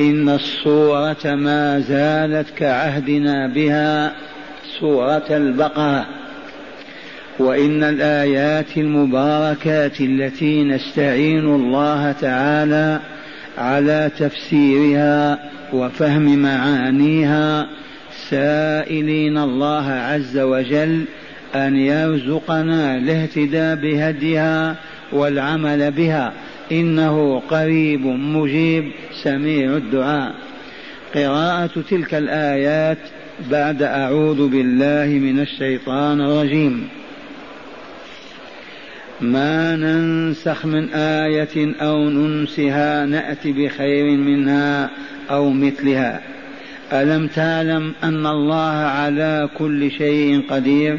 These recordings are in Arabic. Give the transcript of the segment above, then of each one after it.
إن الصورة ما زالت كعهدنا بها سورة البقرة. وإن الآيات المباركات التي نستعين الله تعالى على تفسيرها وفهم معانيها سائلين الله عز وجل أن يرزقنا الاهتداء بهديها والعمل بها. إنه قريب مجيب سميع الدعاء. قراءة تلك الآيات بعد أعوذ بالله من الشيطان الرجيم. ما ننسخ من آية أو ننسها نأتي بخير منها أو مثلها. ألم تعلم أن الله على كل شيء قدير؟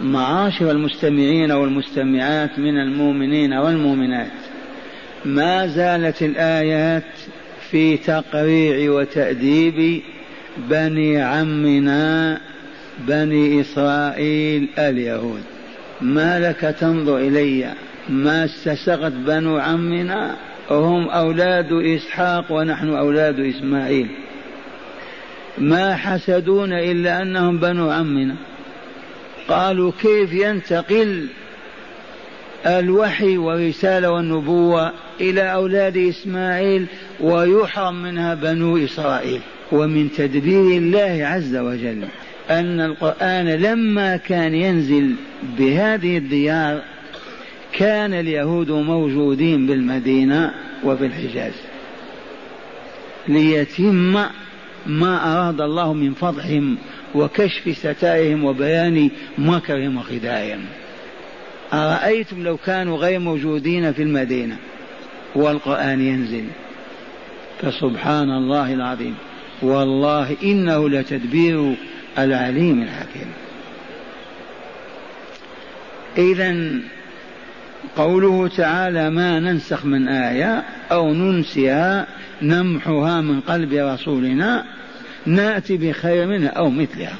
معاشر المستمعين والمستمعات من المؤمنين والمؤمنات. ما زالت الآيات في تقريع وتأديب بني عمنا بني إسرائيل اليهود. ما لك تنظر إلي؟ ما استسغت بنو عمنا؟ هم أولاد إسحاق ونحن أولاد إسماعيل. ما حسدون إلا أنهم بنو عمنا. قالوا كيف ينتقل الوحي والرسالة والنبوة إلى أولاد إسماعيل ويحرم منها بنو إسرائيل؟ ومن تدبير الله عز وجل أن القرآن لما كان ينزل بهذه الديار كان اليهود موجودين بالمدينة وفي الحجاز ليتم ما أراد الله من فضحهم وكشف ستائهم وبيان مكرهم وخداعهم. أرأيتم لو كانوا غير موجودين في المدينة والقرآن ينزل؟ فسبحان الله العظيم. والله إنه لتدبير العليم الحكيم. إذا قوله تعالى ما ننسخ من آية أو ننسها نمحها من قلب رسولنا نأتي بخير منها أو مثلها.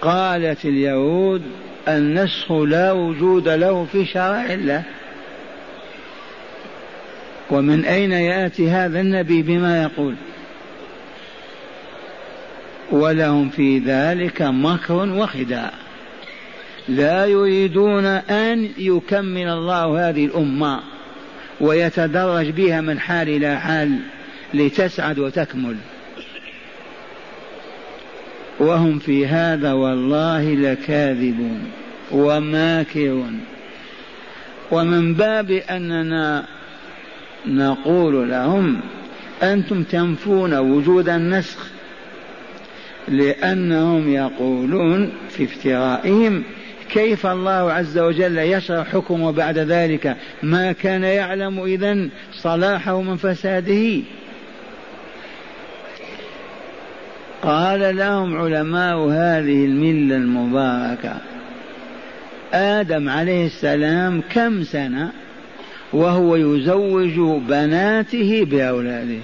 قالت اليهود النسخ لا وجود له في شرع الله. ومن أين يأتي هذا النبي بما يقول؟ ولهم في ذلك مكر وخداع. لا يريدون أن يكمل الله هذه الأمة ويتدرج بها من حال إلى حال لتسعد وتكمل. وهم في هذا والله لكاذبون وماكرون. ومن باب أننا نقول لهم أنتم تنفون وجود النسخ لأنهم يقولون في افترائهم كيف الله عز وجل يشرع حكمه بعد ذلك؟ ما كان يعلم اذا صلاحه من فساده. قال لهم علماء هذه الملة المباركة. آدم عليه السلام كم سنة؟ وهو يزوج بناته بأولاده.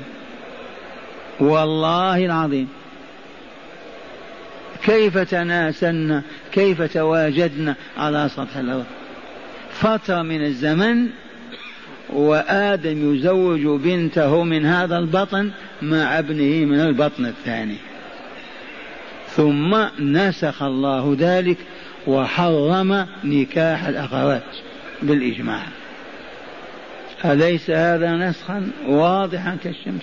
والله العظيم. كيف تناسلنا كيف تواجدنا على سطح الأرض؟ فترة من الزمن وآدم يزوج بنته من هذا البطن مع ابنه من البطن الثاني. ثم نسخ الله ذلك وحرم نكاح الأخوات بالإجماع. أليس هذا نسخا واضحا كالشمس؟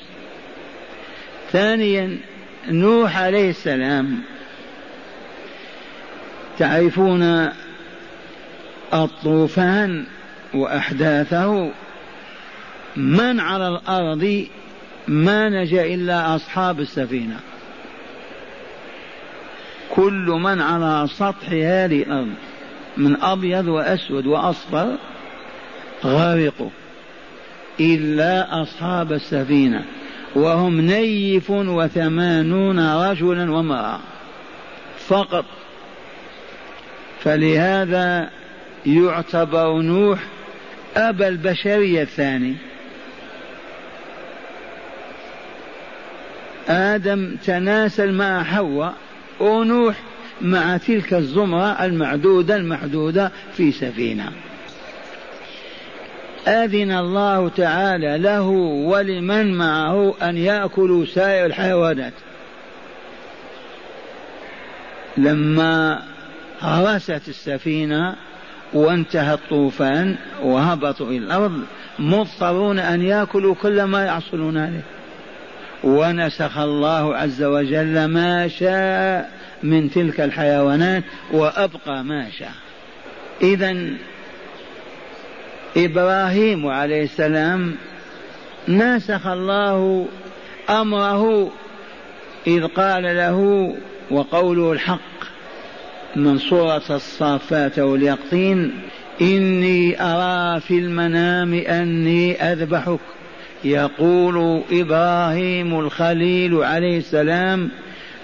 ثانيا نوح عليه السلام تعرفون الطوفان وأحداثه؟ من على الأرض ما نجا إلا أصحاب السفينة. كل من على سطح هذه الأرض من أبيض وأسود وأصفر غرقوا إلا أصحاب السفينة وهم نيف وثمانون رجلا وامرأة فقط. فلهذا يعتبر نوح أبا البشرية الثاني. آدم تناسل مع حواء ونوح مع تلك الزمرة المعدودة المحدودة في سفينة. أذن الله تعالى له ولمن معه أن يأكلوا سائر الحيوانات. لما هرست السفينة وانتهى الطوفان وهبطوا إلى الأرض مضطرون أن يأكلوا كل ما يحصلون عليه. ونسخ الله عز وجل ما شاء من تلك الحيوانات وأبقى ما شاء. إذا إبراهيم عليه السلام ناسخ الله أمره إذ قال له وقوله الحق من سورة الصافات واليقطين إني أرى في المنام أني أذبحك. يقول إبراهيم الخليل عليه السلام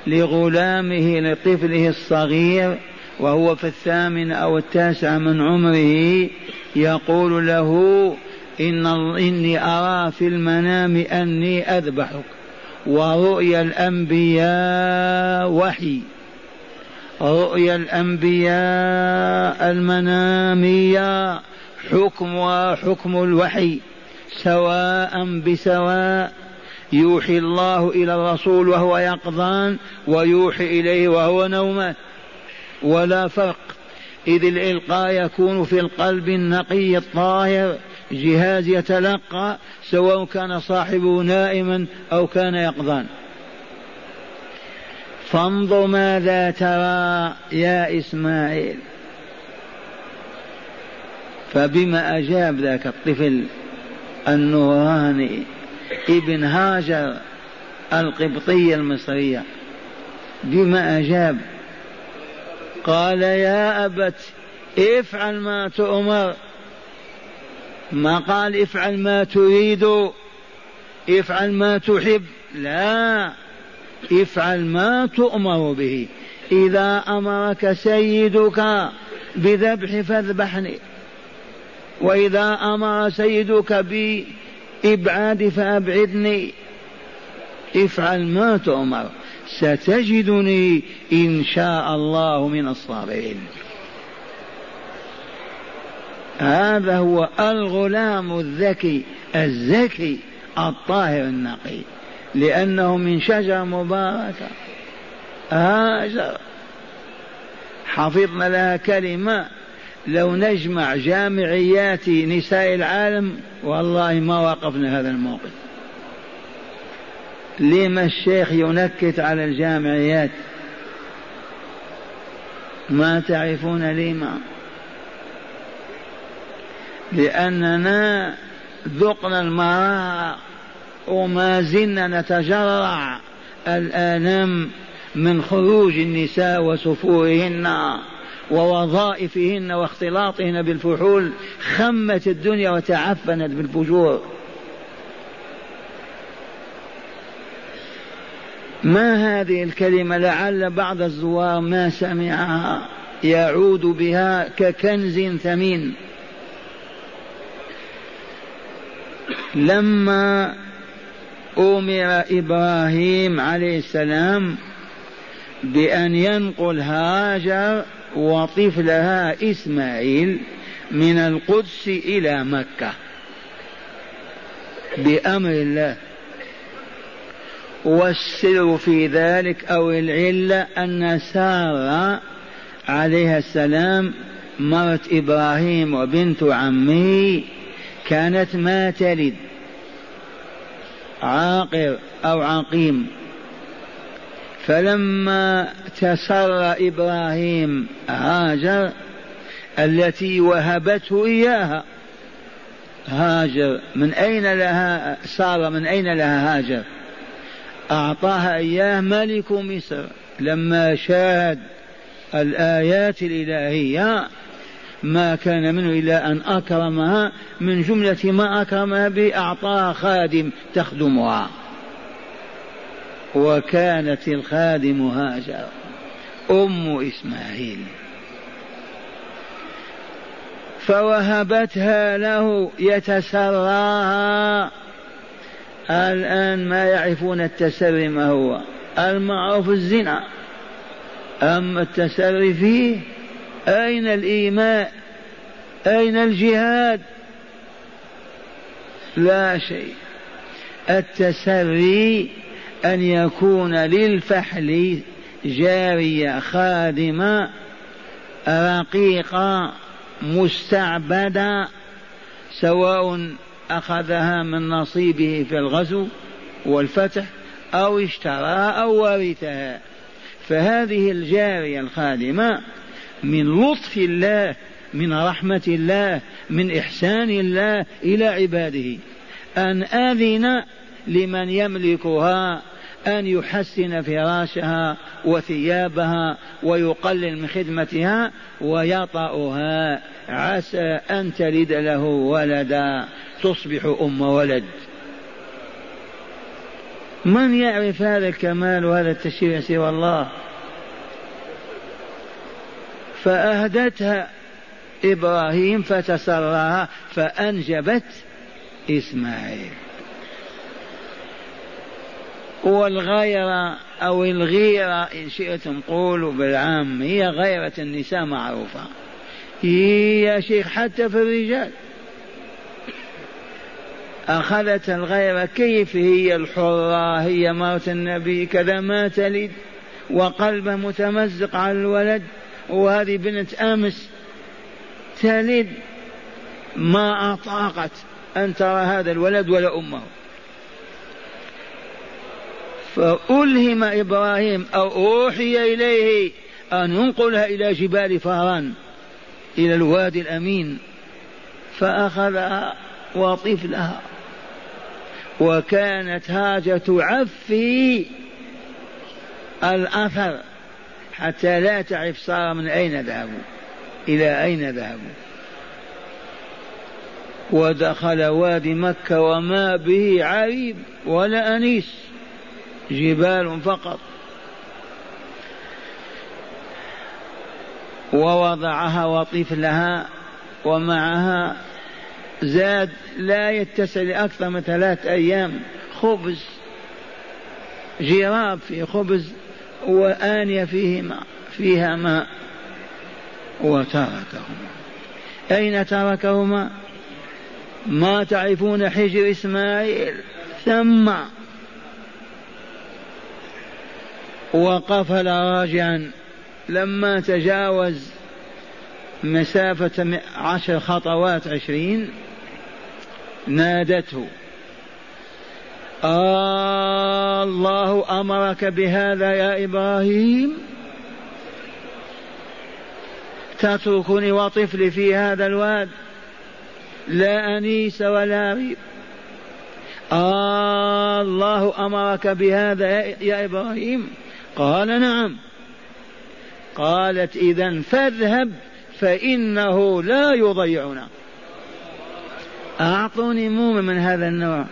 لغلامه لطفله الصغير وهو في الثامن أو التاسع من عمره يقول له إن إني أرى في المنام أني أذبحك ورؤيا الأنبياء وحي. رؤيا الأنبياء المنامية حكم وحكم الوحي. سواء بسواء يوحي الله إلى الرسول وهو يقظان ويوحي إليه وهو نومه ولا فرق. إذ الإلقاء يكون في القلب النقي الطاهر. جهاز يتلقى سواء كان صاحبه نائما أو كان يقظان. فانظر ماذا ترى يا إسماعيل. فبما أجاب ذاك الطفل النوراني ابن هاجر القبطية المصرية. بما أجاب قال يا أبت افعل ما تؤمر. ما قال افعل ما تريد افعل ما تحب. لا افعل ما تؤمر به. إذا أمرك سيدك بذبح فاذبحني. وإذا أمر سيدك بإبعاد فأبعدني افعل ما تؤمر ستجدني إن شاء الله من الصابرين هذا هو الغلام الذكي الذكي الطاهر النقي لأنه من شجرة مباركة. هاجر. حفظنا لها كلمة لو نجمع جامعيات نساء العالم والله ما وقفنا هذا الموقف. لما الشيخ ينكت على الجامعيات؟ ما تعرفون لما؟ لأننا ذقنا المرار وما زلنا نتجرع الآلام من خروج النساء وسفورهن. ووظائفهن واختلاطهن بالفحول خمت الدنيا وتعفنت بالفجور. ما هذه الكلمة لعل بعض الزوار ما سمعها يعود بها ككنز ثمين. لما أمر إبراهيم عليه السلام بأن ينقل هاجر وطفلها إسماعيل من القدس إلى مكة. بأمر الله. والسر في ذلك أو العلة أن سارة عليها السلام مرت إبراهيم وبنت عمه كانت ما تلد. عاقر أو عقيم. فلما تسر إبراهيم هاجر التي وهبته إياها هاجر. من أين لها سارة من أين لها هاجر؟ أعطاها إياه ملك مصر. لما شاهد الآيات الإلهية ما كان منه إلا أن أكرمها من جملة ما أكرمها به أعطاها خادم تخدمها. وكانت الخادم هاجر أم إسماعيل. فوهبتها له يتسراها الآن ما يعرفون التسري ما هو. المعروف الزنا. أما التسري فيه أين الإيماء؟ أين الجهاد؟ لا شيء. التسري أن يكون للفحل جارية خادمة رقيقة مستعبدة سواء أخذها من نصيبه في الغزو والفتح أو اشترى أو ورثها. فهذه الجارية الخادمة من لطف الله من رحمة الله من إحسان الله إلى عباده. أن أذن لمن يملكها أن يحسن فراشها وثيابها ويقلل من خدمتها ويطأها. عسى أن تلد له ولدا. تصبح أم ولد. من يعرف هذا الكمال وهذا التشريع سوى الله؟ فأهدتها إبراهيم فتسرها فأنجبت إسماعيل. والغيرة أو الغيرة إن شئتم قولوا بالعام هي غيرة النساء معروفة. يا شيخ حتى في الرجال. أخذت الغيرة كيف هي الحرة هي موت النبي كذا ما تلد وقلبه متمزق على الولد وهذه بنت أمس تلد ما أطاقت أن ترى هذا الولد ولا أمه. فألهم إبراهيم أو أوحي إليه أن ينقلها إلى جبال فاران إلى الوادي الأمين. فأخذها وطفلها وكانت هاجة تعفي الأثر حتى لا تعرف صار من أين ذهبوا إلى أين ذهبوا ودخل وادي مكة وما به عريب ولا أنيس. جبال فقط. ووضعها وطفلها ومعها زاد لا يتسع لأكثر من ثلاث أيام خبز جراب في خبز وآنية فيه ماء فيها ماء وتركهما. أين تركهما؟ ما تعرفون حجر إسماعيل ثم وقفل راجعا. لما تجاوز مسافة عشر خطوات عشرين نادته. آه الله أمرك بهذا يا إبراهيم؟ تتركني وطفلي في هذا الواد لا أنيس ولا ريب. آه الله أمرك بهذا يا إبراهيم؟ قال نعم. قالت إذا فاذهب فإنه لا يضيعنا. أعطوني مومن من هذا النوع.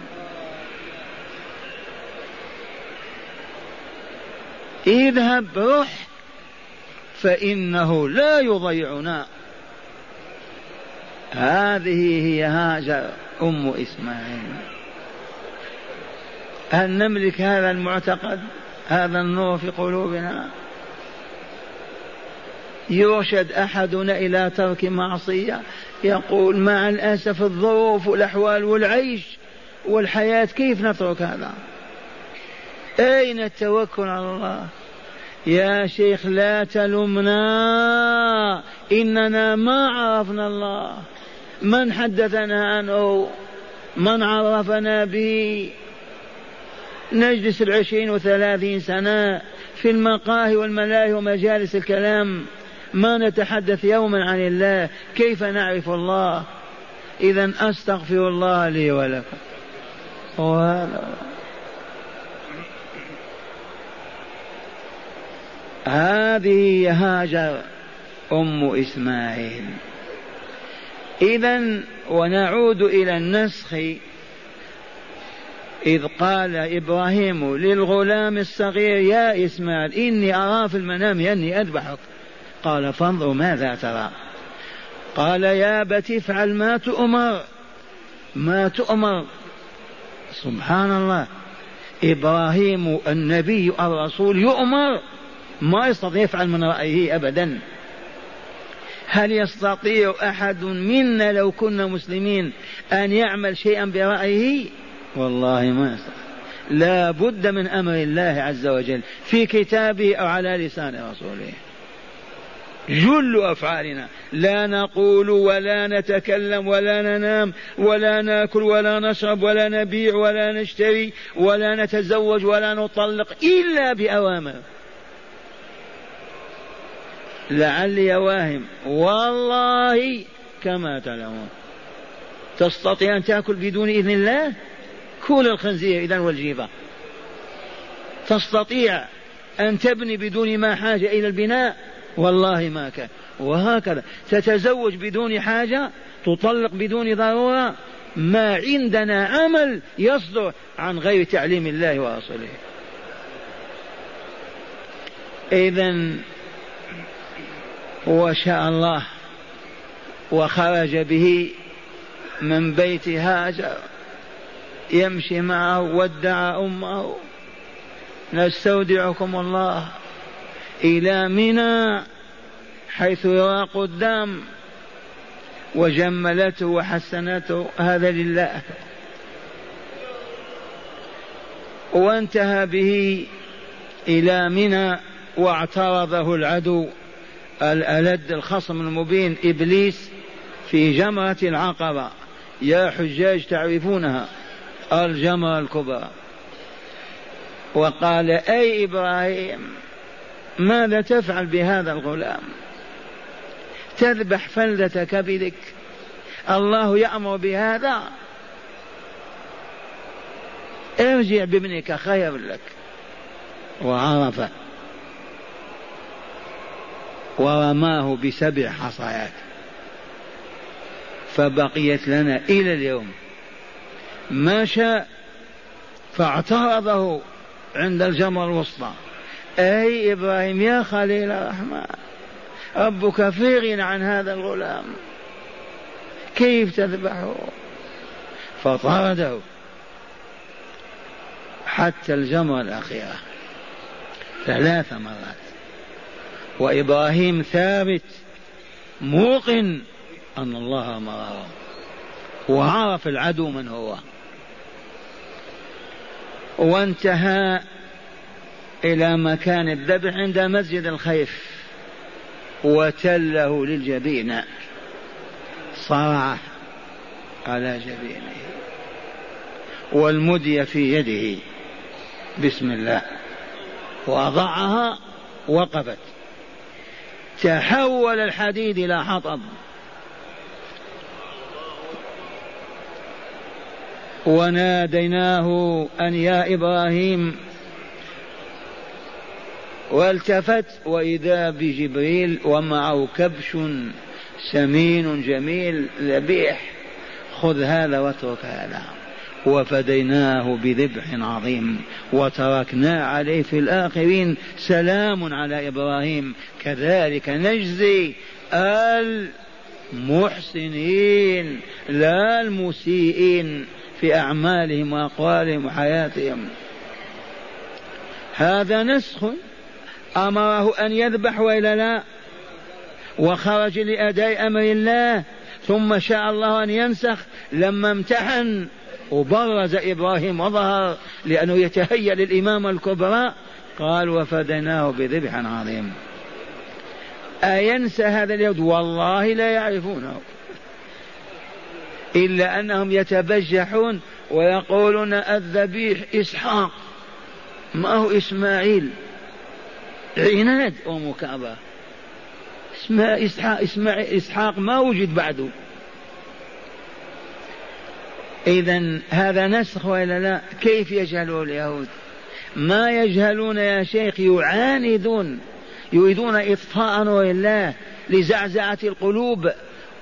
اذهب روح فإنه لا يضيعنا. هذه هي هاجر أم إسماعيل. هل نملك هذا المعتقد؟ هذا النور في قلوبنا. يرشد أحدنا إلى ترك معصية. يقول مع الأسف الظروف والأحوال والعيش والحياة كيف نترك هذا؟ أين التوكل على الله؟ يا شيخ لا تلمنا. إننا ما عرفنا الله. من حدثنا عنه؟ من عرفنا به؟ نجلس العشرين وثلاثين سنة في المقاهي والملاهي ومجالس الكلام. ما نتحدث يوما عن الله. كيف نعرف الله؟ إذا أستغفر الله لي ولكم. وهذا هذه هاجر أم إسماعيل. إذا ونعود إلى النسخ إذ قال إبراهيم للغلام الصغير يا إسماعيل إني أرى في المنام أني أذبحك. قال فانظر ماذا ترى. قال يا بت افعل ما تؤمر. ما تؤمر؟ سبحان الله. إبراهيم النبي الرسول يؤمر. ما يستطيع يفعل من رأيه أبدا. هل يستطيع أحد منا لو كنا مسلمين أن يعمل شيئا برأيه؟ والله ما يستطيع لا بد من أمر الله عز وجل في كتابه أو على لسان رسوله. جل أفعالنا. لا نقول ولا نتكلم ولا ننام ولا نأكل ولا نشرب ولا نبيع ولا نشتري ولا نتزوج ولا نطلق إلا بأوامر. لعلي واهم والله كما تعلمون. تستطيع أن تأكل بدون إذن الله؟ كل الخنزير اذا والجيفه تستطيع أن تبني بدون ما حاجة إلى البناء؟ والله ما كان. وهكذا. تتزوج بدون حاجة؟ تطلق بدون ضرورة؟ ما عندنا عمل يصدر عن غير تعليم الله ورسوله إذا وشاء الله وخرج به من بيت هاجر. يمشي معه ودع أمه. نستودعكم الله إلى منى حيث يرى قدام وجملته وحسنته. هذا لله. وانتهى به إلى منى واعترضه العدو الألد الخصم المبين إبليس في جمرة العقبة. يا حجاج تعرفونها. الجمرة الكبرى. وقال أي إبراهيم ماذا تفعل بهذا الغلام؟ تذبح فلذة كبدك الله يأمر بهذا. ارجع بابنك خير لك. وعرف. ورماه بسبع حصيات. فبقيت لنا إلى اليوم. ما شاء فاعترضه عند الجمر الوسطى. أي إبراهيم يا خليل الرحمن ربك في غنى عن هذا الغلام. كيف تذبحه؟ فطرده حتى الجمرة الأخيرة ثلاث مرات. وإبراهيم ثابت موقن أن الله أمره وعرف العدو من هو. وانتهى إلى مكان الذبح عند مسجد الخيف. وتله للجبين. صرع على جبينه. والمدي في يده. بسم الله. وضعها وقفت. تحول الحديد إلى حطب. وناديناه أن يا إبراهيم والتفت وإذا بجبريل ومعه كبش سمين جميل ذبيح خذ هذا واترك هذا. وفديناه بذبح عظيم وتركنا عليه في الآخرين سلام على إبراهيم. كذلك نجزي المحسنين لا المسيئين. في أعمالهم وأقوالهم وحياتهم. هذا نسخ أمره أن يذبح وإلا لا؟ وخرج لأداء أمر الله ثم شاء الله أن ينسخ. لما امتحن وبرز إبراهيم وظهر لأنه يتهيأ للإمامة الكبرى قال وفديناه بذبح عظيم. أينسى هذا اليهود والله لا يعرفونه. إلا أنهم يتبجحون ويقولون الذبيح إسحاق. ما هو إسماعيل؟ عناد. ومكابرة اسمها إسحاق, إسحاق ما وجد بعده. إذا هذا نسخ وإلا لا؟ كيف يجهله اليهود؟ ما يجهلون يا شيخ يعاندون يريدون إطفاء نور الله لزعزعة القلوب.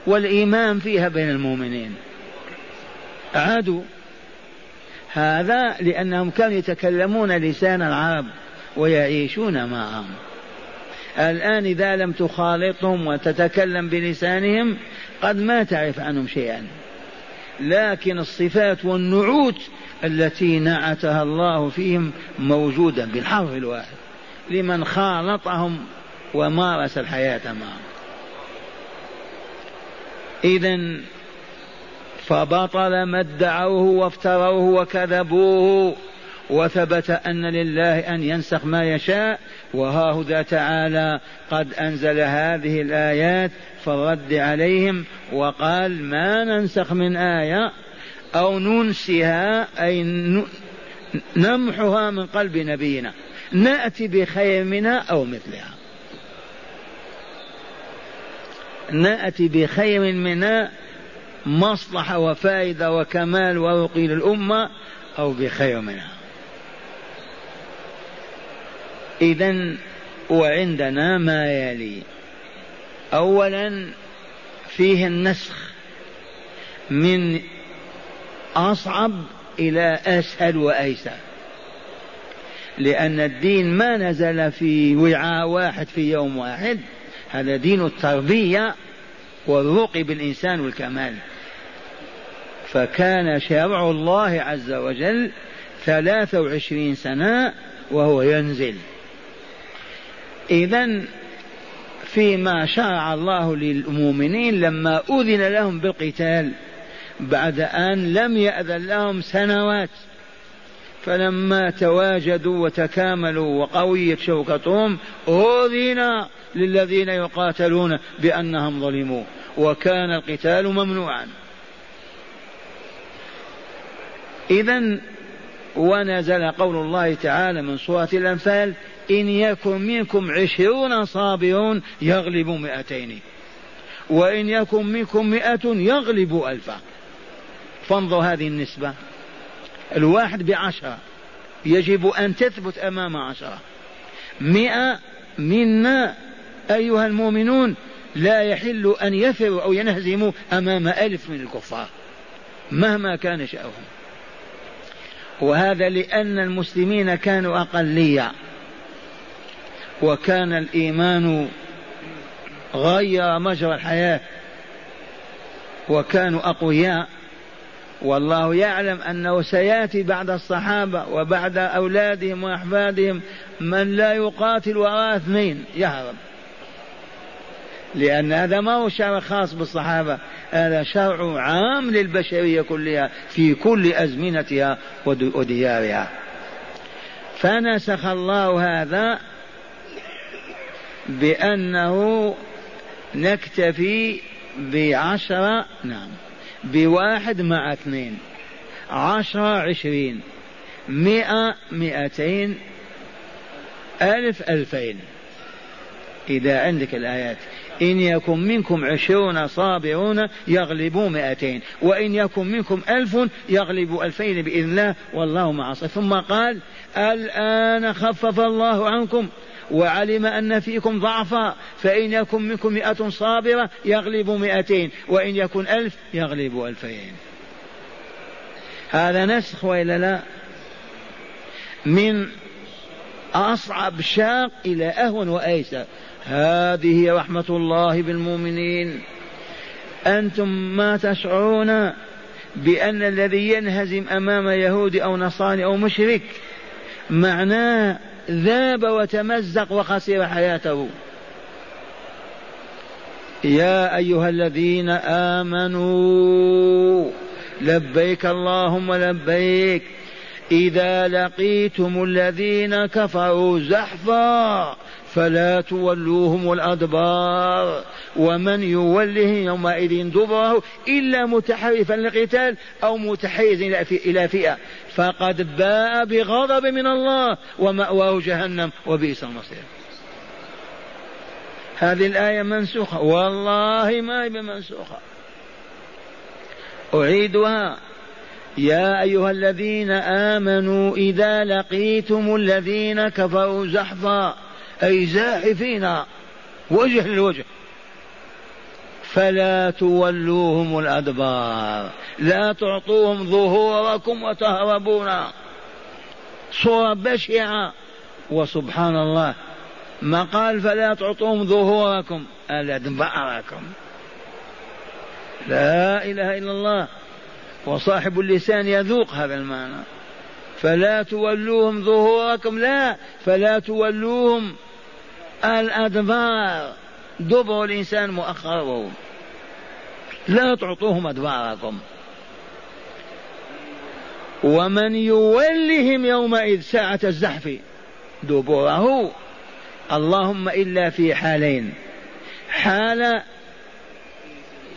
والإيمان فيها بين المؤمنين. عادوا هذا لأنهم كانوا يتكلمون لسان العرب ويعيشون معهم. الآن إذا لم تخالطهم وتتكلم بلسانهم قد ما تعرف عنهم شيئا. لكن الصفات والنعوت التي نعتها الله فيهم موجودة بالحرف الواحد. لمن خالطهم ومارس الحياة معهم. إذا فبطل ما ادعوه وافتروه وكذبوه وثبت أن لله أن ينسخ ما يشاء وها تعالى قد أنزل هذه الآيات فالرد عليهم وقال ما ننسخ من آية أو ننسها أي نمحها من قلب نبينا نأتي بخير منها أو مثلها نأتي بخير منها مصلحة وفائدة وكمال ورقي للأمة أو بخير منها. إذا وعندنا ما يلي. أولا فيه النسخ من أصعب إلى أسهل وأيسر. لأن الدين ما نزل في وعاء واحد في يوم واحد. هذا دين التربية والرقي بالإنسان والكمال. فكان شرع الله عز وجل ثلاثة وعشرين سنة وهو ينزل. إذا فيما شرع الله للمؤمنين لما أذن لهم بالقتال بعد أن لم يأذن لهم سنوات. فلما تواجدوا وتكاملوا وقويت شوكتهم أذن للذين يقاتلون بأنهم ظلموا. وكان القتال ممنوعا. إذا ونزل قول الله تعالى من سورة الأنفال إن يكن منكم عشرون صابرون يغلبوا مئتين. وإن يكن منكم مئة يغلب ألفا. فانظر هذه النسبة. الواحد بعشرة يجب أن تثبت أمام عشرة. مئة منا أيها المؤمنون لا يحل أن يثروا أو ينهزموا أمام ألف من الكفار مهما كان شأنهم. وهذا لأن المسلمين كانوا أقلية. وكان الإيمان غير مجرى الحياة. وكانوا أقوياء. والله يعلم أنه سيأتي بعد الصحابة وبعد أولادهم وأحفادهم من لا يقاتل وراء اثنين. يهرب لأن هذا ما هو شرع خاص بالصحابة. هذا شرع عام للبشرية كلها في كل أزمنتها وديارها. فنسخ الله هذا بأنه نكتفي بعشرة نعم. بواحد مع اثنين. عشرة عشرين. مئة مئتين. ألف ألفين. إذا عندك الآيات. إن يكن منكم عشرون صابرون يغلبوا مئتين. وإن يكن منكم ألف يغلب ألفين بإذن الله. والله مع ثم قال الآن خفف الله عنكم. وعلم أن فيكم ضعفا فإن يكن منكم مئة صابرة يغلب مئتين وإن يكن ألف يغلب ألفين. هذا نسخ وإلا لا؟ من أصعب شاق إلى أهون وأيسر. هذه رحمة الله بالمؤمنين. أنتم ما تشعرون بأن الذي ينهزم أمام يهودي أو نصراني أو مشرك معناه ذاب وتمزق وخسر حياته. يا أيها الذين آمنوا لبيك اللهم لبيك. إذا لقيتم الذين كفروا زحفا فلا تولوهم الأدبار. ومن يوله يومئذ دبره إلا متحرفا للقتال أو متحيز إلى فئة. فقد باء بغضب من الله ومأواه جهنم وبئس المصير. هذه الآية منسوخة. والله ما هي بمنسوخة. أعيدها. يا أيها الذين آمنوا إذا لقيتم الذين كفروا زحفا أي زاحفين وجه للوجه. فلا تولوهم الأدبار. لا تعطوهم ظهوركم وتهربون. صورة بشعة. وسبحان الله ما قال فلا تعطوهم ظهوركم الأدباركم لا إله إلا الله. وصاحب اللسان يذوق هذا المعنى. فلا تولوهم ظهوركم لا فلا تولوهم الأدبار. دبر الإنسان مؤخره. لا تعطوهم أدباركم. ومن يولهم يومئذ ساعة الزحف دبره اللهم إلا في حالين. حال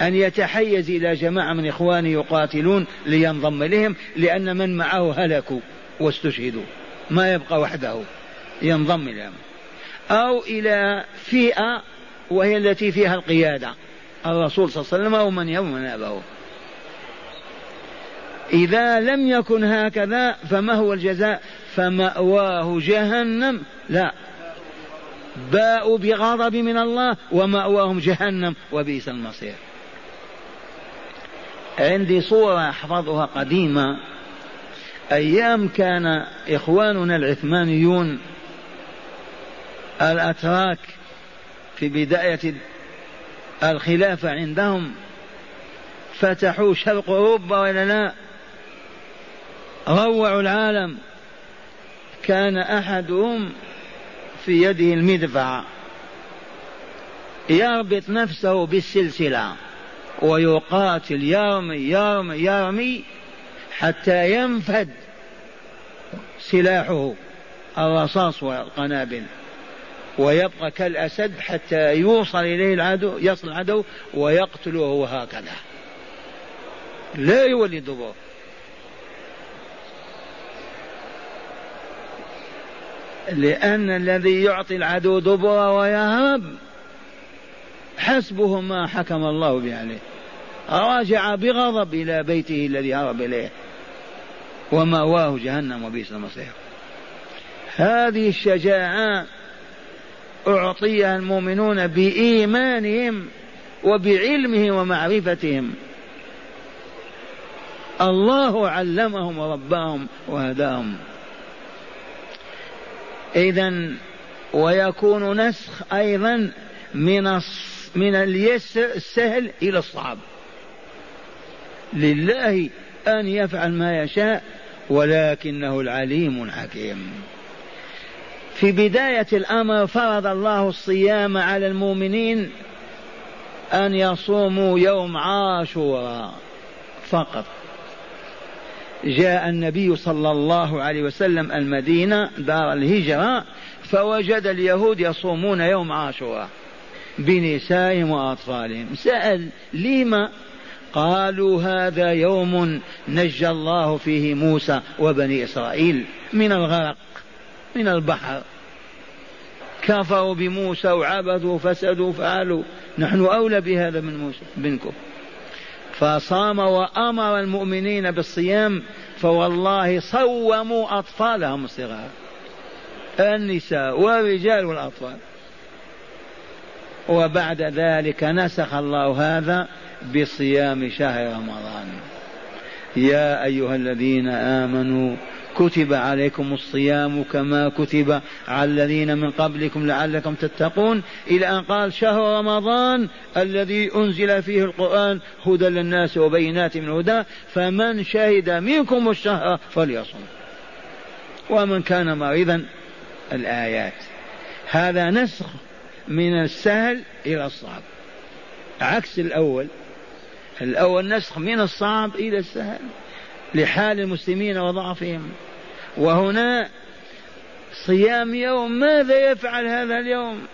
أن يتحيز إلى جماعة من إخوانه يقاتلون لينضم إليهم لأن من معه هلكوا واستشهدوا ما يبقى وحده ينضم إليهم. أو إلى فئة وهي التي فيها القيادة. الرسول صلى الله عليه وسلم أو من يوم نابه إذا لم يكن هكذا فما هو الجزاء؟ فمأواه جهنم. لا. باءوا بغضب من الله ومأواهم جهنم وبئس المصير. عندي صورة أحفظها قديمة. أيام كان إخواننا العثمانيون الأتراك في بداية الخلافة عندهم فتحوا شرق أوروبا ولا لا. روعوا العالم. كان أحدهم في يده المدفع. يربط نفسه بالسلسلة ويقاتل يرمي يرمي يرمي حتى ينفد سلاحه الرصاص والقنابل. ويبقى كالأسد حتى يوصل إليه العدو يصل العدو ويقتله هكذا. لا يولي دبر لأن الذي يعطي العدو دبر ويهرب حسبه ما حكم الله به عليه راجع بغضب إلى بيته الذي هرب إليه. ومأواه جهنم وبئس المصير. هذه الشجاعة أعطيها المؤمنون بإيمانهم وبعلمهم ومعرفتهم. الله علمهم ورباهم وهداهم. إذا ويكون نسخ أيضا من من اليسر السهل إلى الصعب. لله أن يفعل ما يشاء ولكنه العليم الحكيم. في بداية الأمر فرض الله الصيام على المؤمنين أن يصوموا يوم عاشوراء فقط. جاء النبي صلى الله عليه وسلم المدينة دار الهجرة فوجد اليهود يصومون يوم عاشوراء بنسائهم وأطفالهم. سأل لما قالوا هذا يوم نجى الله فيه موسى وبني إسرائيل من الغرق. من البحر. كفروا بموسى وعبدوا فسدوا فعلوا. نحن أولى بهذا من موسى منكم. فصام وأمر المؤمنين بالصيام فوالله صوموا أطفالهم الصغار. النساء والرجال والأطفال. وبعد ذلك نسخ الله هذا بصيام شهر رمضان. يا أيها الذين آمنوا كتب عليكم الصيام كما كتب على الذين من قبلكم لعلكم تتقون. إلى أن قال شهر رمضان الذي أنزل فيه القرآن هدى للناس وبينات من هدى فمن شهد منكم الشهر فليصم. ومن كان مريضا الآيات. هذا نسخ من السهل إلى الصعب. عكس الأول. الأول نسخ من الصعب إلى السهل لحال المسلمين وضعفهم. وهنا صيام يوم ماذا يفعل هذا اليوم؟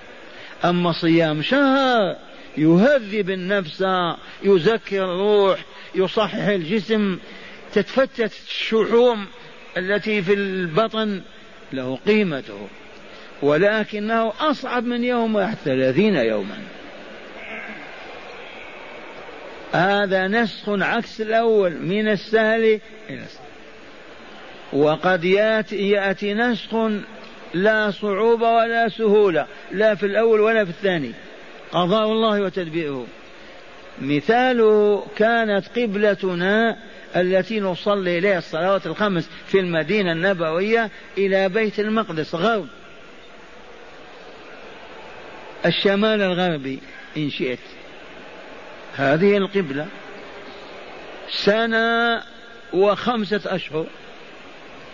أما صيام شهر يهذب النفس يزكي الروح يصحح الجسم تتفتت الشحوم التي في البطن له قيمته. ولكنه أصعب من يوم واحد ثلاثين يوما. هذا نسخ عكس الأول من السهل إلى السهل. وقد يأتي, يأتي نسخ لا صعوبة ولا سهولة لا في الأول ولا في الثاني. قضاء الله وتدبيره مثاله كانت قبلتنا التي نصلي إليها الصلوات الخمس في المدينة النبوية إلى بيت المقدس غرب. الشمال الغربي إن شئت. هذه القبلة سنة وخمسة أشهر.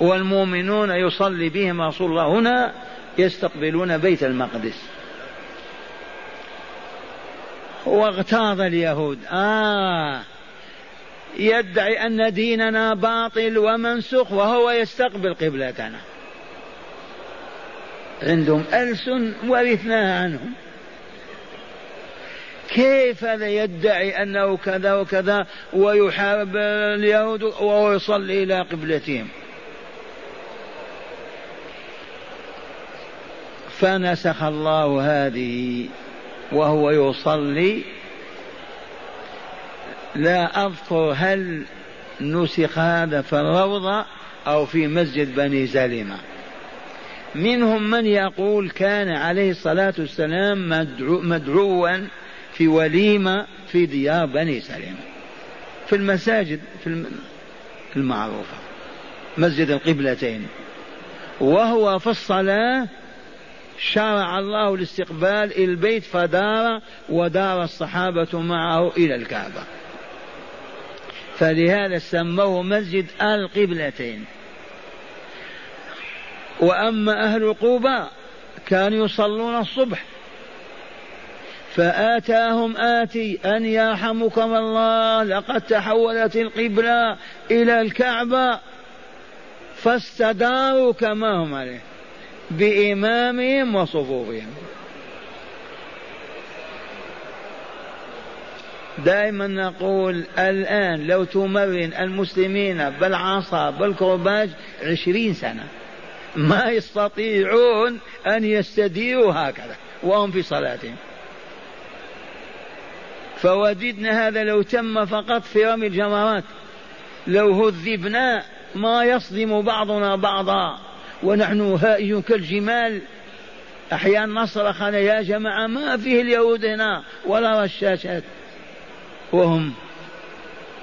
والمؤمنون يصلي بهم رسول الله. هنا يستقبلون بيت المقدس. واغتاظ اليهود. آه. يدعي أن ديننا باطل ومنسوخ وهو يستقبل قبلتنا عندهم ألسن ورثناها عنهم. كيف لا يدعي أنه كذا وكذا ويحارب اليهود وهو يصلي إلى قبلتهم؟ فنسخ الله هذه وهو يصلي. لا أذكر هل نسخ هذا في الروضة أو في مسجد بني سلمة. منهم من يقول كان عليه الصلاة والسلام مدعو مدعوا في وليمة في ديار بني سلمة. في المساجد في المعروفة. مسجد القبلتين. وهو في الصلاة شرع الله الاستقبال البيت فدار ودار الصحابة معه إلى الكعبة. فلهذا سموه مسجد القبلتين. وأما أهل قوبى كانوا يصلون الصبح. فآتاهم آتي أن يرحمكم الله لقد تحولت القبلة إلى الكعبة. فاستداروا كما هم عليه. بإمامهم وصفوفهم. دائما نقول الآن لو تمرن المسلمين بالعصا بالكرباج عشرين سنة ما يستطيعون أن يستديروا هكذا وهم في صلاتهم. فوددنا هذا لو تم فقط في رمي الجمرات لو هذبنا ما يصدم بعضنا بعضا. ونحن هائج كالجمال. أحيانا نصرخ يا جماعة ما فيه اليهود هنا ولا رشاشات. وهم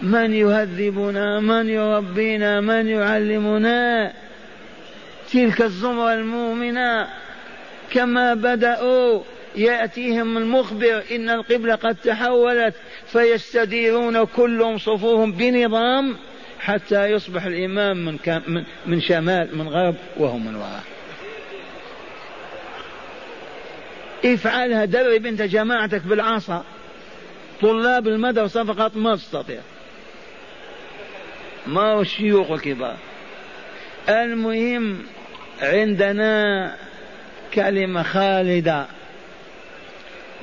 من يهذبنا من يربينا من يعلمنا. تلك الزمرة المؤمنة كما بدأوا يأتيهم المخبر إن القبلة قد تحولت. فيستديرون كلهم صفوهم بنظام حتى يصبح الإمام من, من, من شمال من غرب وهم من وراء. افعلها درب انت جماعتك بالعصا. طلاب المدرسة فقط ما تستطيع. ما هو الشيوخ الكبار المهم عندنا كلمة خالدة.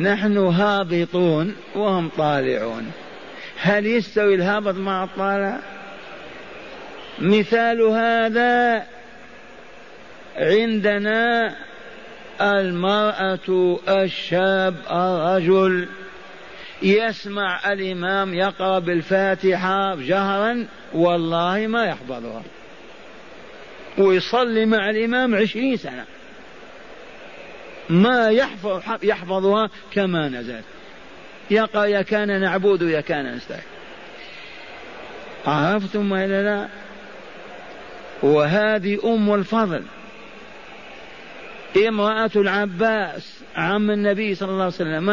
نحن هابطون وهم طالعون. هل يستوي الهابط مع الطالع؟ مثال هذا عندنا المرأة الشاب الرجل يسمع الإمام يقرأ بالفاتحة جهرا والله ما يحفظها ويصلي مع الإمام عشرين سنة. ما يحفظ يحفظها كما نزلت يقرأ يا كان نعبد يا كان نستعين. عرفتم ولا لا؟ وهذه أم الفضل. امرأة العباس عم النبي صلى الله عليه وسلم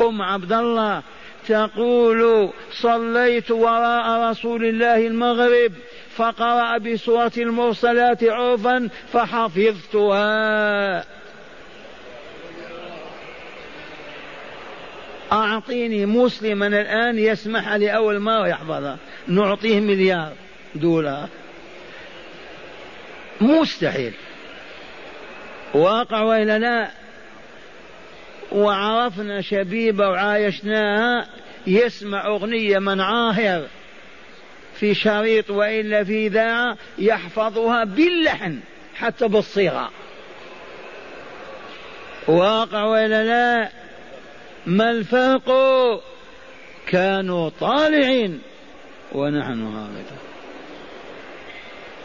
أم عبد الله. تقول صليت وراء رسول الله المغرب فقرأ بسورة المرسلات عرفا فحفظتها. أعطيني مسلما الآن يسمح لأول ما يحفظها. نعطيه مليار دولار. مستحيل. واقع وإلا لا وعرفنا شبيبة وعايشناها يسمع أغنية من عاهر في شريط وإلا في إذاعة يحفظها باللحن حتى بالصيغة. واقع وإلا لا ما الفرق؟ كانوا طالعين ونحن هابطون.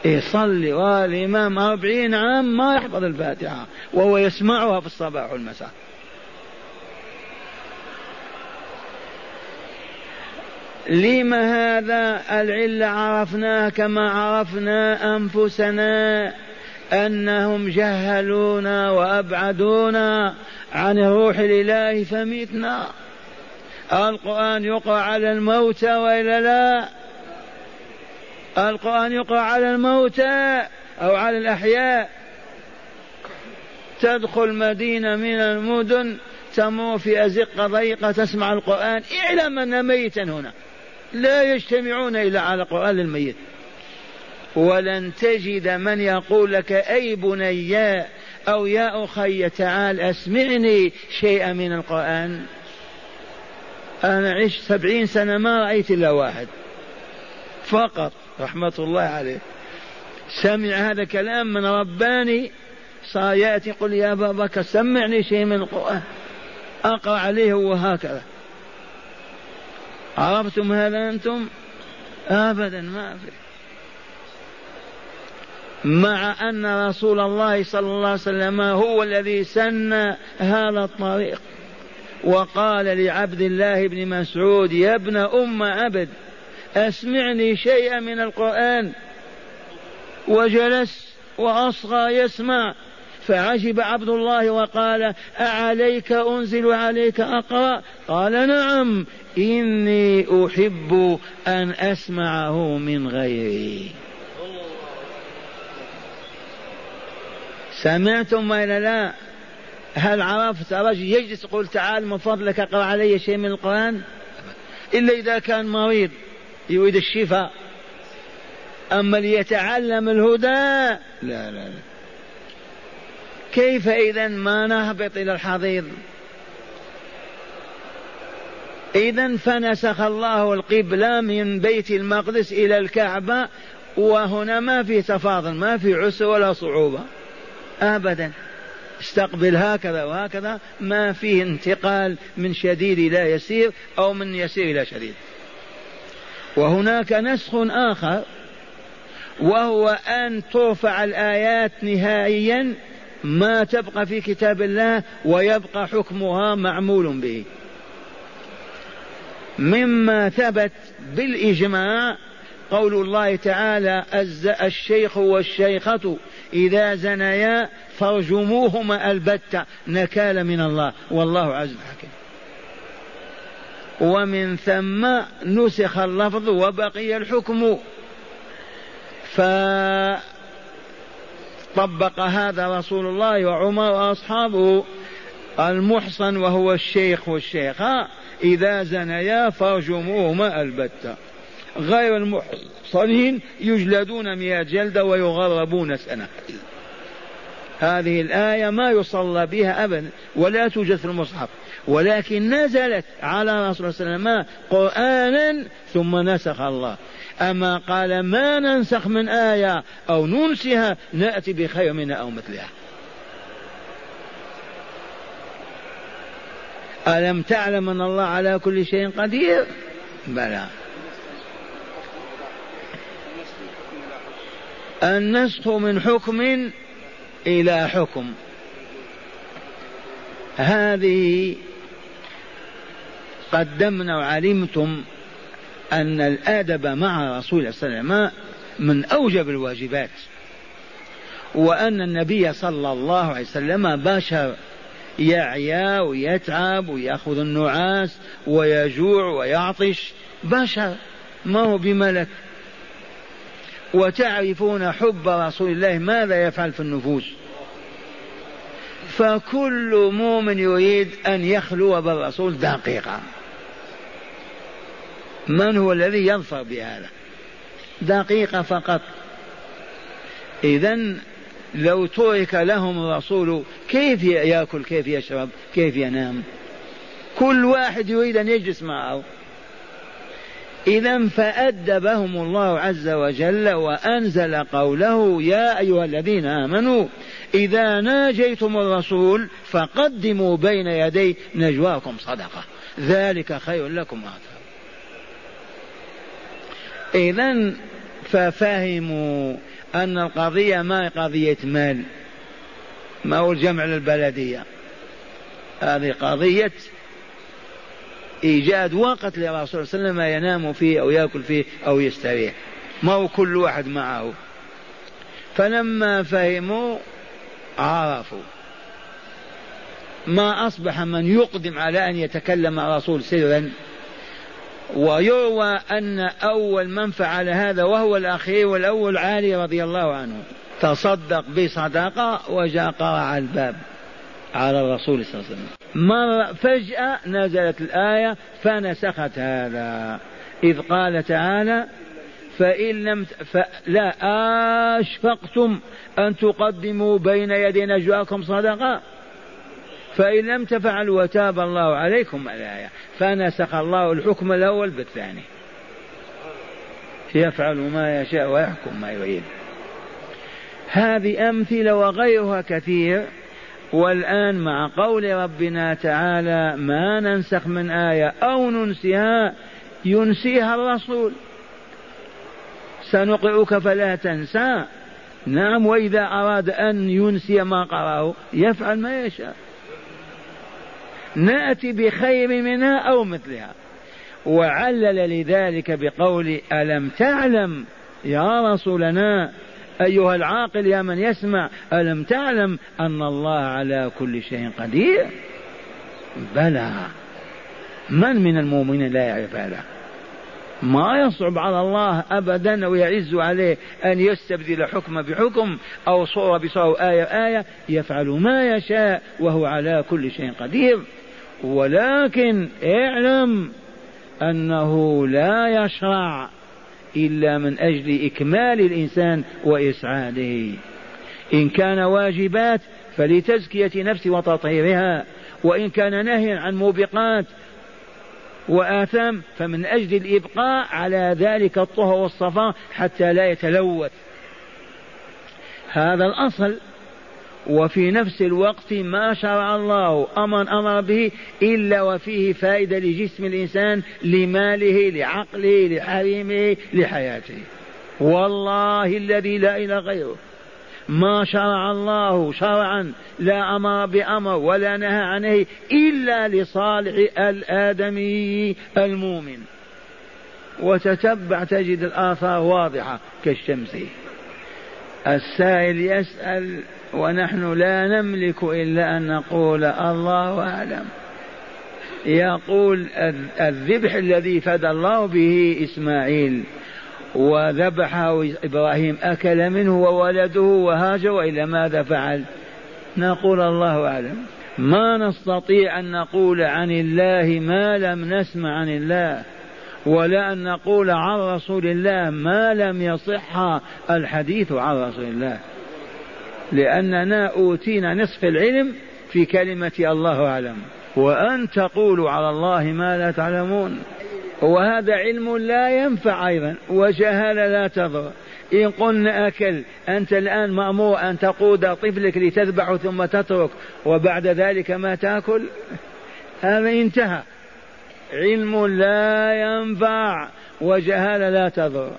يصلي والإمام أربعين عام ما يحفظ الفاتحة وهو يسمعها في الصباح والمساء. لم هذا العلة عرفناها كما عرفنا أنفسنا أنهم جهلونا وأبعدونا عن الروح الإله فمتنا القرآن يقرأ على الموتى وإلا لا القرآن يقرأ على الموتى أو على الأحياء. تدخل مدينة من المدن تمر في أزقة ضيقة تسمع القرآن. اعلم أن ميتا هنا. لا يجتمعون إلا على القرآن للميت ولن تجد من يقول لك أي بني أو يا أخي تعال أسمعني شيئا من القرآن. أنا عشت سبعين سنة ما رأيت إلا واحد. فقط. رحمة الله عليه. سمع هذا كلام من رباني صار يأتي يقول يا أبا بكر سمعني شيء من القرآن. أقرأ عليه وهكذا عرفتم هذا أنتم؟ أبدا ما في. مع أن رسول الله صلى الله عليه وسلم هو الذي سن هذا الطريق وقال لعبد الله بن مسعود يا ابن أم عبد أسمعني شيئا من القرآن. وجلس وأصغى يسمع. فعجب عبد الله وقال أعليك أنزل عليك أقرأ؟ قال نعم إني أحب أن أسمعه من غيري. سمعتم ولا لا؟ هل عرفت؟ رجل يجلس يقول تعال من فضلك اقرأ علي شيء من القرآن؟ إلا إذا كان مريض. يريد الشفاء. أما ليتعلم الهدى لا لا لا. كيف إذا ما نهبط إلى الحضيض؟ إذا فنسخ الله القبلة من بيت المقدس إلى الكعبة وهنا ما في تفاضل ما في عسر ولا صعوبة. ابدا. استقبل هكذا وهكذا ما فيه انتقال من شديد إلى يسير أو من يسير إلى شديد. وهناك نسخ آخر وهو أن ترفع الآيات نهائيا ما تبقى في كتاب الله ويبقى حكمها معمول به. مما ثبت بالإجماع قول الله تعالى الشيخ والشيخة إذا زنيا فارجموهما البتة. نكال من الله والله عز حكيم. ومن ثم نسخ اللفظ وبقي الحكم. فطبق هذا رسول الله وعمر وأصحابه المحصن وهو الشيخ والشيخة إذا زنيا فارجموهما البتة. غير المحصنين يجلدون مئة جلدة ويغربون سنة. هذه الآية ما يصلى بها أبدا ولا توجد في المصحف. ولكن نزلت على رسول الله صلى الله عليه وسلم قرآنا ثم نسخ الله. أما قال ما ننسخ من آية أو ننسها نأتي بخير منها أو مثلها. ألم تعلم أن الله على كل شيء قدير؟ بلى. النسخ من حكم إلى حكم. هذه قدمنا وعلمتم أن الأدب مع رسول الله صلى الله عليه وسلم من أوجب الواجبات وأن النبي صلى الله عليه وسلم بشر يعيا ويتعب ويأخذ النعاس ويجوع ويعطش بشر ما هو بملك. وتعرفون حب رسول الله ماذا يفعل في النفوس؟ فكل مؤمن يريد أن يخلو بالرسول دقيقة من هو الذي يظفر بهذا؟ دقيقة فقط. إذا لو ترك لهم الرسول كيف يأكل؟ كيف يشرب؟ كيف ينام؟ كل واحد يريد أن يجلس معه. إذا فأدبهم الله عز وجل وأنزل قوله يا أيها الذين آمنوا إذا ناجيتم الرسول فقدموا بين يدي نجواكم صدقة. ذلك خير لكم أطهر إذا ففهموا أن القضية ما قضية مال ما هو الجمع للبلدية. هذه قضية إيجاد وقت للرسول صلى الله عليه وسلم ينام فيه أو يأكل فيه أو يستريح ما هو كل واحد معه. فلما فهموا عرفوا ما أصبح من يقدم على أن يتكلم الرسول سرا. ويروى أن أول من فعل هذا وهو الأخير والأول علي رضي الله عنه. تصدق بصدقة وجاء قرع الباب على الرسول صلى الله عليه وسلم. مر فجأة نزلت الآية فنسخت هذا. إذ قال تعالى فإن لم لا أشفقتم أن تقدموا بين يدي نجواكم صدقة. فإن لم تفعلوا وتاب الله عليكم الآية فنسخ الله الحكم الأول بالثاني. يفعل ما يشاء ويحكم ما يريد. هذه أمثلة وغيرها كثير والآن مع قول ربنا تعالى ما ننسخ من آية أو ننسها ينسيها الرسول. سنقرئك فلا تنسى. نعم وإذا أراد أن ينسي ما قرأه يفعل ما يشاء. نأتي بخير منها أو مثلها. وعلل لذلك بقول ألم تعلم يا رسولنا أيها العاقل يا من يسمع ألم تعلم أن الله على كل شيء قدير؟ بلى من من المؤمنين لا يعرف هذا؟ ما يصعب على الله ابدا ويعز عليه أن يستبدل حكم بحكم أو صوره بصوره آية آية يفعل ما يشاء وهو على كل شيء قدير. ولكن اعلم أنه لا يشرع إلا من أجل إكمال الإنسان وإسعاده. إن كان واجبات فلتزكية نفسه وتطهيرها وإن كان نهي عن موبقات وآثام فمن أجل الإبقاء على ذلك الطهر والصفاء حتى لا يتلوث. هذا الأصل. وفي نفس الوقت ما شرع الله أمر أمر به إلا وفيه فائدة لجسم الإنسان لماله لعقله لحريمه لحياته. والله الذي لا إله غيره. ما شرع الله شرعا لا أمر بأمر ولا نهى عنه إلا لصالح الآدمي المؤمن. وتتبع تجد الآثار واضحة كالشمس. السائل يسأل ونحن لا نملك إلا أن نقول الله أعلم. يقول الذبح الذي فدى الله به إسماعيل وذبحه إبراهيم أكل منه وولده وهاجر وإلى ماذا فعل؟ نقول الله أعلم. ما نستطيع أن نقول عن الله ما لم نسمع عن الله ولا أن نقول عن رسول الله ما لم يصح الحديث عن رسول الله. لأننا أوتينا نصف العلم في كلمة الله أعلم. وأن تقولوا على الله ما لا تعلمون. وهذا علم لا ينفع أيضا وجهالة لا تضر. إن قلنا أكل أنت الآن مأمور أن تقود طفلك لتذبحه ثم تترك وبعد ذلك ما تأكل؟ هذا انتهى. علم لا ينفع وجهالة لا تضر.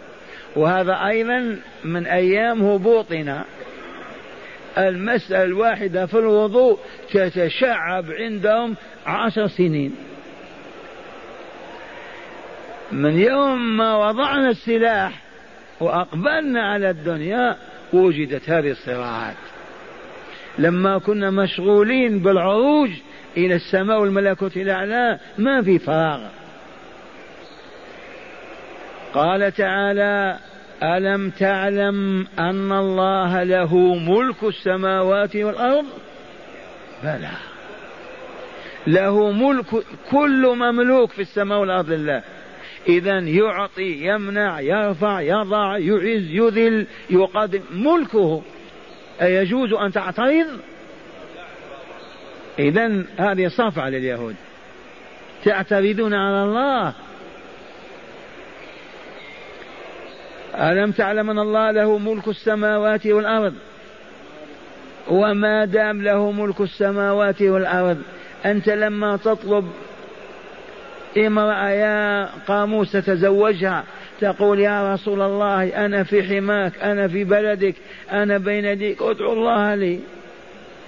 وهذا أيضا من أيام هبوطنا. المسألة الواحدة في الوضوء تتشعب عندهم عشر سنين. من يوم ما وضعنا السلاح وأقبلنا على الدنيا وجدت هذه الصراعات. لما كنا مشغولين بالعروج إلى السماء والملكوت الأعلى ما في فراغ. قال تعالى ألم تعلم أن الله له ملك السماوات والأرض؟ بلى. له ملك كل مملوك في السماء والأرض لله. إذا يعطي يمنع يرفع يضع يعز يذل يقدم ملكه. أيجوز أن تعترض؟ إذا هذه صفعة لليهود. تعترضون على الله. ألم تعلم أن الله له ملك السماوات والأرض؟ وما دام له ملك السماوات والأرض أنت لما تطلب امرأة يا قاموس تتزوجها. تقول يا رسول الله أنا في حماك أنا في بلدك أنا بين يديك ادعو الله لي.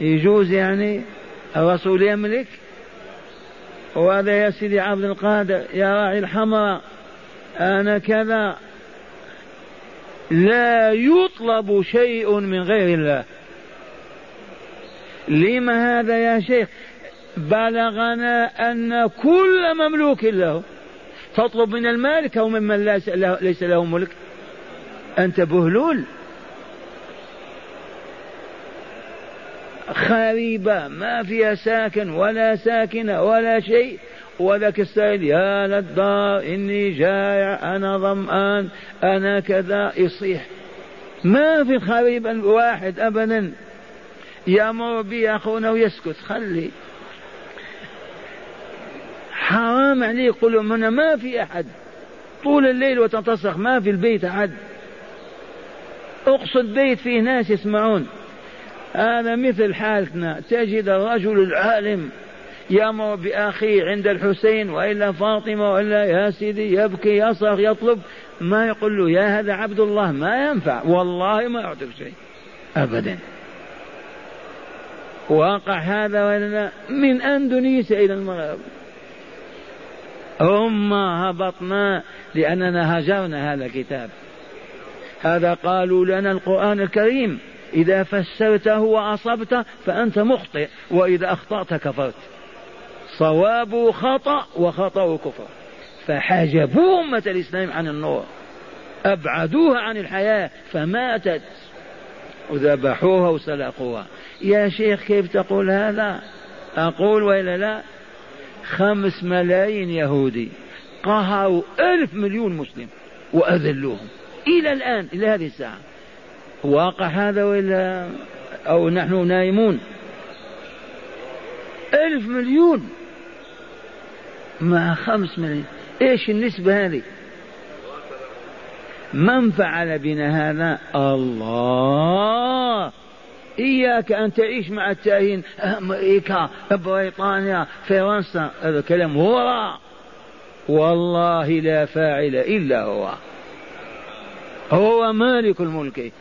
يجوز يعني الرسول يملك؟ وهذا يا سيدي عبد القادر يا راعي الحمراء أنا كذا. لا يطلب شيء من غير الله. لما هذا يا شيخ؟ بلغنا أن كل مملوك له تطلب من المالك أو ممن ليس له ملك. أنت بهلول. خريبة ما فيها ساكن ولا ساكنة ولا شيء. ولك السائل يا للدار إني جائع أنا ظمآن أنا كذا. يصيح. ما في خريب واحد أبدا. يأمر به أخونا ويسكت. خلي. حرام عليه يقول من ما في أحد. طول الليل وتنتصخ ما في البيت أحد. أقصد بيت فيه ناس يسمعون. هذا مثل حالتنا. تجد الرجل العالم يأمر بأخيه عند الحسين وإلا فاطمة وإلا يا سيدي يبكي يصرخ يطلب. ما يقول له يا هذا عبد الله ما ينفع. والله ما يعطيك شيء. أبدا. واقع هذا من أندونيسيا إلى المغرب. هم هبطنا لأننا هجرنا هذا الكتاب. هذا قالوا لنا القرآن الكريم إذا فسرته وأصبت فأنت مخطئ وإذا أخطأت كفرت. صوابه خطأ وخطأه كفر. فحجبوا أمة الإسلام عن النور. أبعدوها عن الحياة فماتت. وذبحوها وسلقوها. يا شيخ كيف تقول هذا؟ أقول وإلا لا؟ خمس ملايين يهودي. قهروا ألف مليون مسلم وأذلوهم. إلى الآن إلى هذه الساعة. واقع هذا ولا أو نحن نايمون؟ ألف مليون. مع خمس ملايين إيش النسبة هذه؟ من فعل بنا هذا؟ الله. إياك أن تعيش مع التأهين. أمريكا بريطانيا فرنسا. هذا كلام هو والله لا فاعل إلا هو. هو مالك الملك.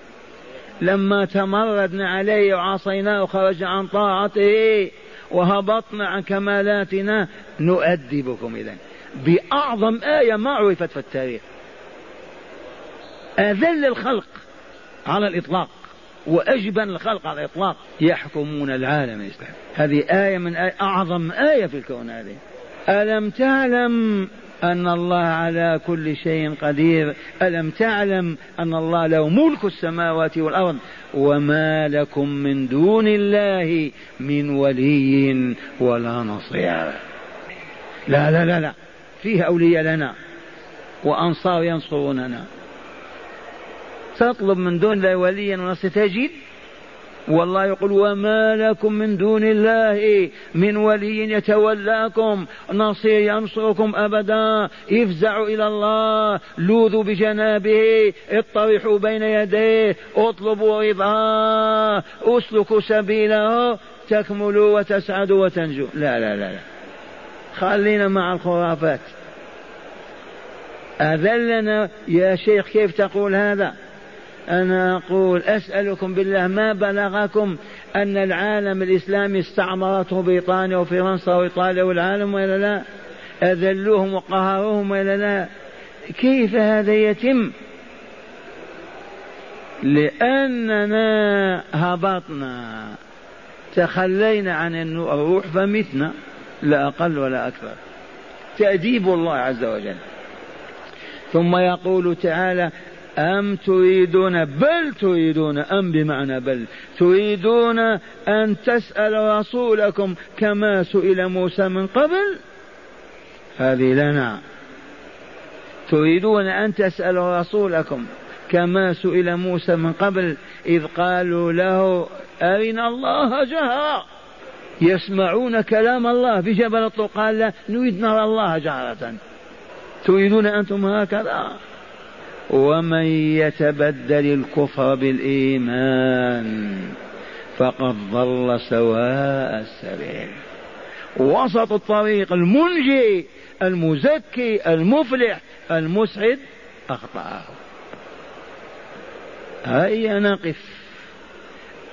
لما تمردنا عليه وعصيناه وخرج عن طاعته وهبطنا عن كمالاتنا نؤدبكم إذا بأعظم آية ما عرفت في التاريخ. أذل الخلق على الإطلاق. وأجبن الخلق على الإطلاق. يحكمون العالم الإسلامي هذه آية من آية أعظم آية في الكون هذه. ألم تعلم أن الله على كل شيء قدير؟ ألم تعلم أن الله له ملك السماوات والأرض؟ وما لكم من دون الله من ولي ولا نصير. لا لا لا لا. فيه أولياء لنا وأنصار ينصروننا. تطلب من دون الله وليا ونصير تجد والله يقول وما لكم من دون الله من ولي يتولاكم نصير ينصركم أبدا. افزعوا إلى الله لوذوا بجنابه اطرحوا بين يديه اطلبوا رضاه اسلكوا سبيله تكملوا وتسعدوا وتنجوا. لا لا لا, لا. خلينا مع الخرافات. أذلنا يا شيخ كيف تقول هذا؟ أنا أقول أسألكم بالله ما بلغكم أن العالم الإسلامي استعمرته بريطانيا وفرنسا وإيطاليا والعالم ولا لا؟ أذلوهم وقهروهم ولا لا؟ كيف هذا يتم؟ لأننا هبطنا. تخلينا عن الروح فمتنا لا أقل ولا أكثر تأديب الله عز وجل. ثم يقول تعالى أم تريدون بل تريدون أم بمعنى بل تريدون أن تسأل رسولكم كما سئل موسى من قبل؟ هذه لنا. تريدون أن تسألوا رسولكم كما سئل موسى من قبل إذ قالوا له أرنا الله جهرا. يسمعون كلام الله في جبل الطور قال لا نريد نرى الله جهرة. تريدون أنتم هكذا؟ ومن يتبدل الكفر بالإيمان فقد ضل سواء السبيل. وسط الطريق المنجي المزكي المفلح المسعد أخطأه. هيا نقف.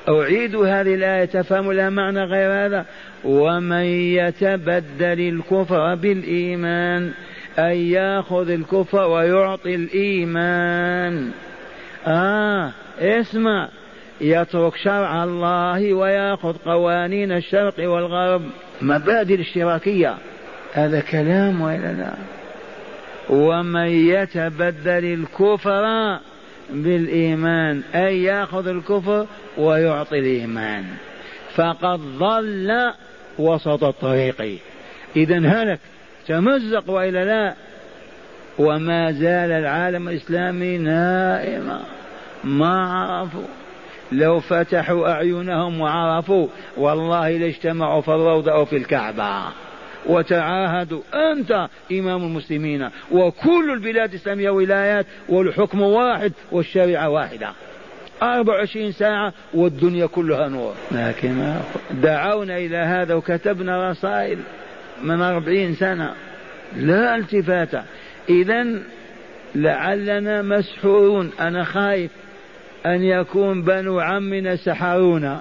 أعيد هذه الآية تفهم لها معنى غير هذا. ومن يتبدل الكفر بالإيمان أن يأخذ الكفر ويعطي الإيمان. آه اسمع. يترك شرع الله ويأخذ قوانين الشرق والغرب. مبادئ الاشتراكية. هذا كلام وإلا لا؟ ومن يتبدل الكفر بالإيمان أي يأخذ الكفر ويعطي الإيمان. فقد ضل وسط الطريق. إذا هلك. تمزق وإلا لا؟ وما زال العالم الإسلامي نائما. ما عرفوا. لو فتحوا أعينهم وعرفوا والله لاجتمعوا في الروضة أو في الكعبة. وتعاهدوا أنت إمام المسلمين وكل البلاد الإسلامية ولايات والحكم واحد والشريعة واحدة. أربع وعشرين ساعة والدنيا كلها نور. لكن دعونا إلى هذا وكتبنا رسائل. من أربعين سنة. لا التفات. إذا لعلنا مسحورون. أنا خايف أن يكون بنو عمنا سحرونا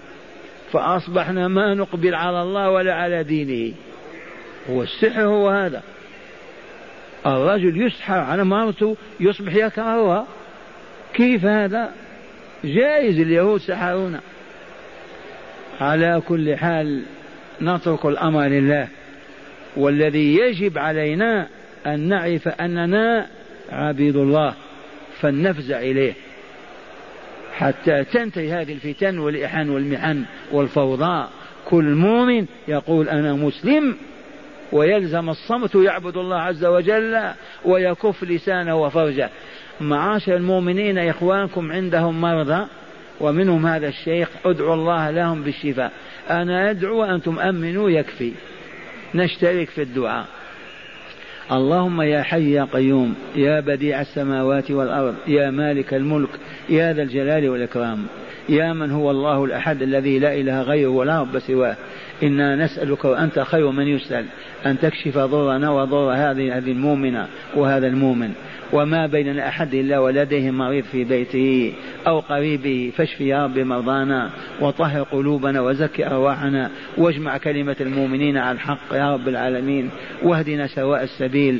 فأصبحنا ما نقبل على الله ولا على دينه. هو السحر هو هذا. الرجل يسحر على مرته يصبح يكرهها. كيف هذا؟ جائز اليهود سحرونا على كل حال نترك الأمر لله. والذي يجب علينا أن نعرف أننا عبيد الله فلنفزع إليه. حتى تنتهي هذه الفتن والإحن والمحن والفوضى. كل مؤمن يقول أنا مسلم ويلزم الصمت يعبد الله عز وجل ويكف لسانه وفرجه. معاشر المؤمنين إخوانكم عندهم مرضى ومنهم هذا الشيخ ادعوا الله لهم بالشفاء. أنا أدعو وأنتم أمنوا يكفي. نشترك في الدعاء. اللهم يا حي يا قيوم يا بديع السماوات والأرض يا مالك الملك يا ذا الجلال والإكرام يا من هو الله الأحد الذي لا إله غيره ولا رب سواه. إنا نسألك وأنت خير من يسأل أن تكشف ضرنا وضر هذه هذه المؤمنة وهذا المؤمن. وما بيننا أحد إلا ولديه مريض في بيته أو قريبه فاشف يا رب مرضانا وطهر قلوبنا وزكي أرواحنا واجمع كلمة المؤمنين على الحق يا رب العالمين واهدنا سواء السبيل.